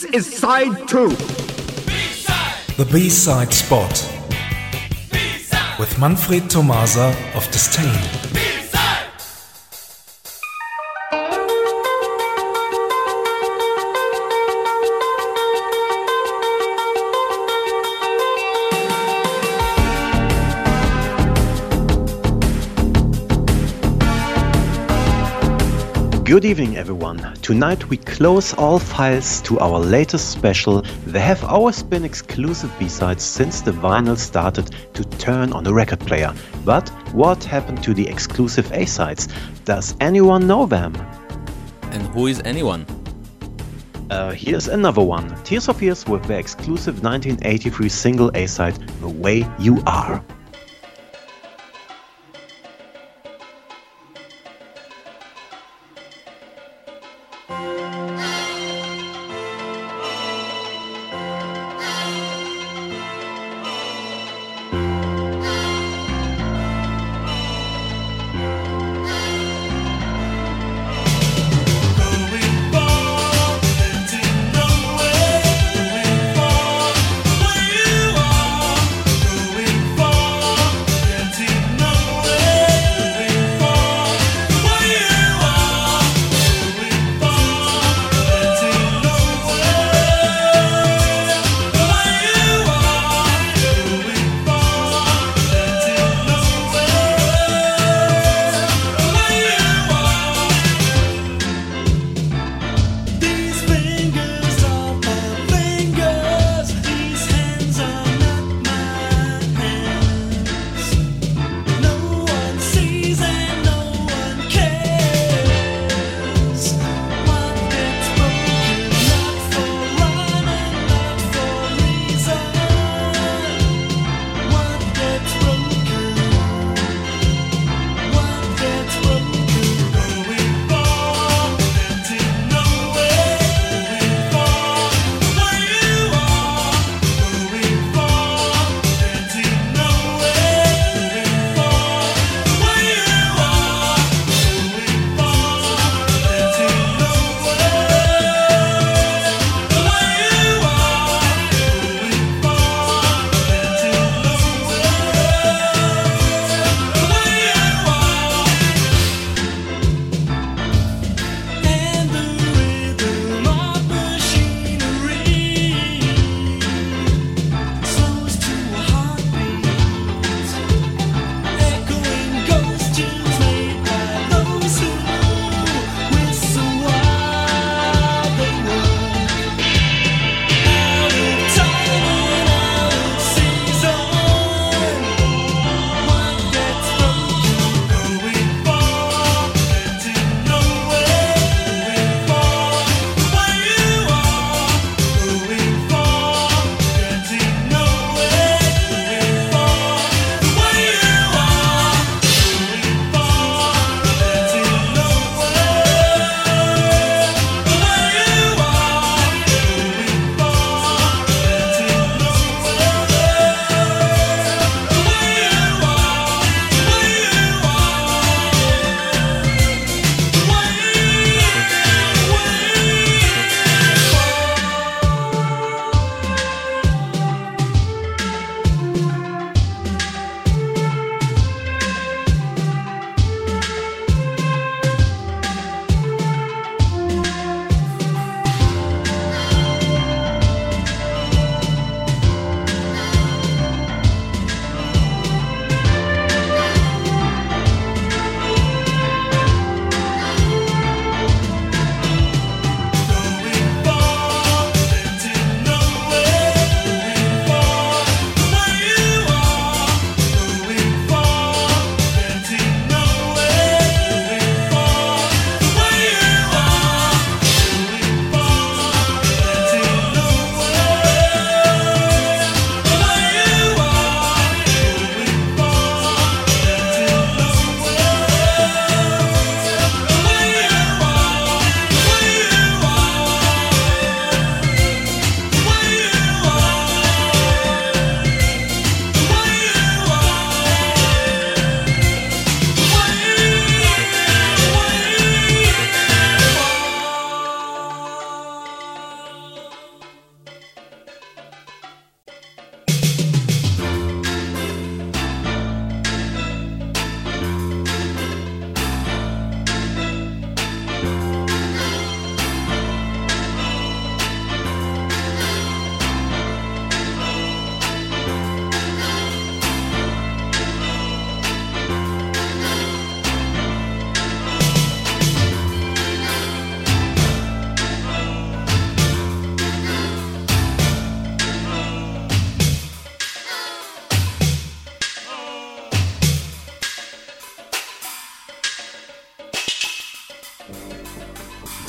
This is side two. The B-side spot with Manfred Tomasa of Disdain. Good evening, everyone. Tonight we close all files to our latest special. There have always been exclusive B-sides since the vinyl started to turn on the record player. But what happened to the exclusive A-sides? Does anyone know them? And who is anyone? Uh, here's another one. Tears for Fears with their exclusive 1983 single A-side, The Way You Are.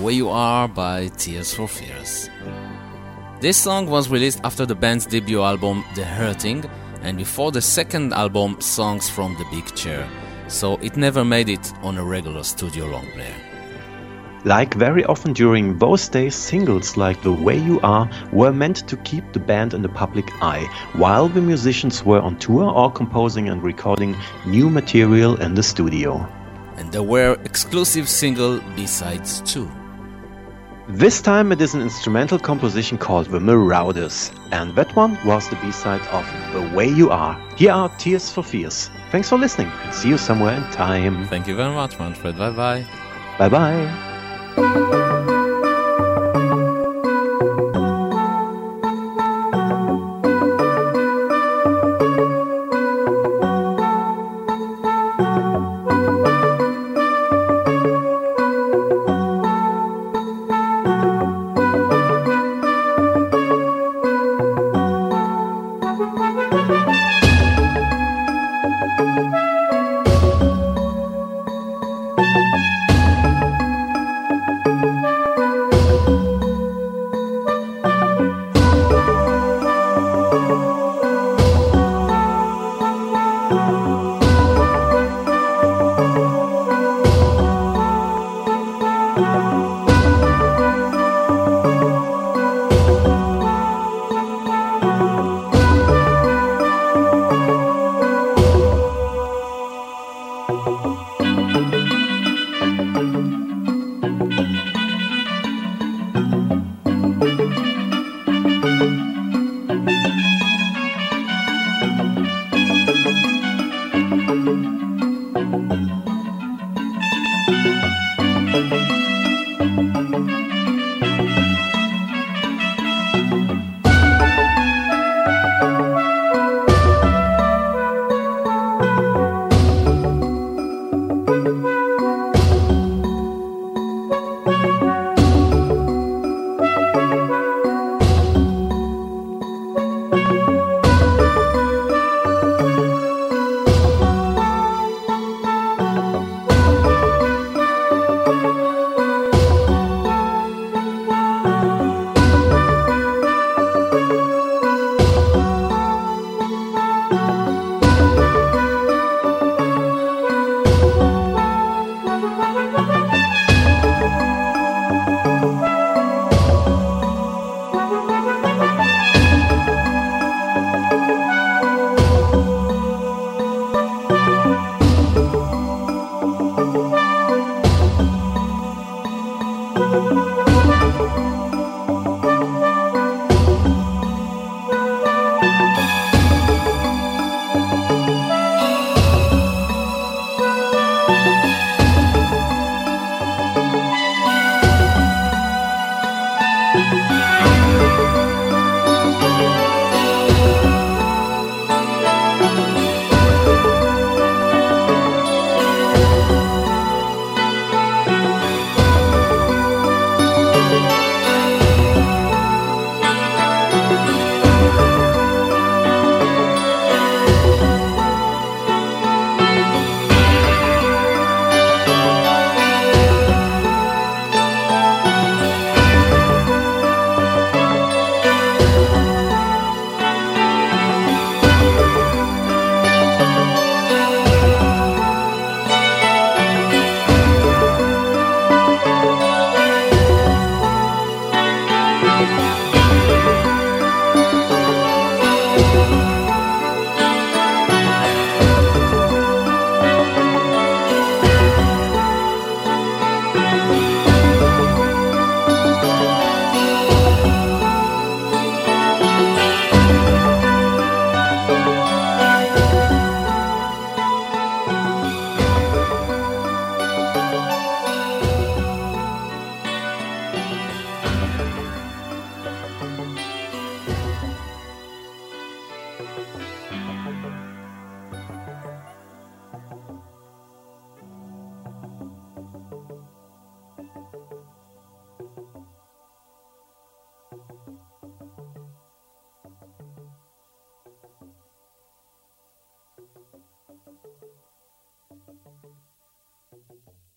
Way You Are by Tears for Fears. This song was released after the band's debut album The Hurting and before the second album Songs from the Big Chair, so it never made it on a regular studio long player. Like very often during those days, singles like The Way You Are were meant to keep the band in the public eye, while the musicians were on tour or composing and recording new material in the studio. And there were exclusive single B-sides too. This time it is an instrumental composition called The Marauders, and that one was the B-side of The Way You Are. Here are Tears for Fears. Thanks for listening and see you somewhere in time. Thank you very much, Manfred. Bye bye. Bye bye. Thank you.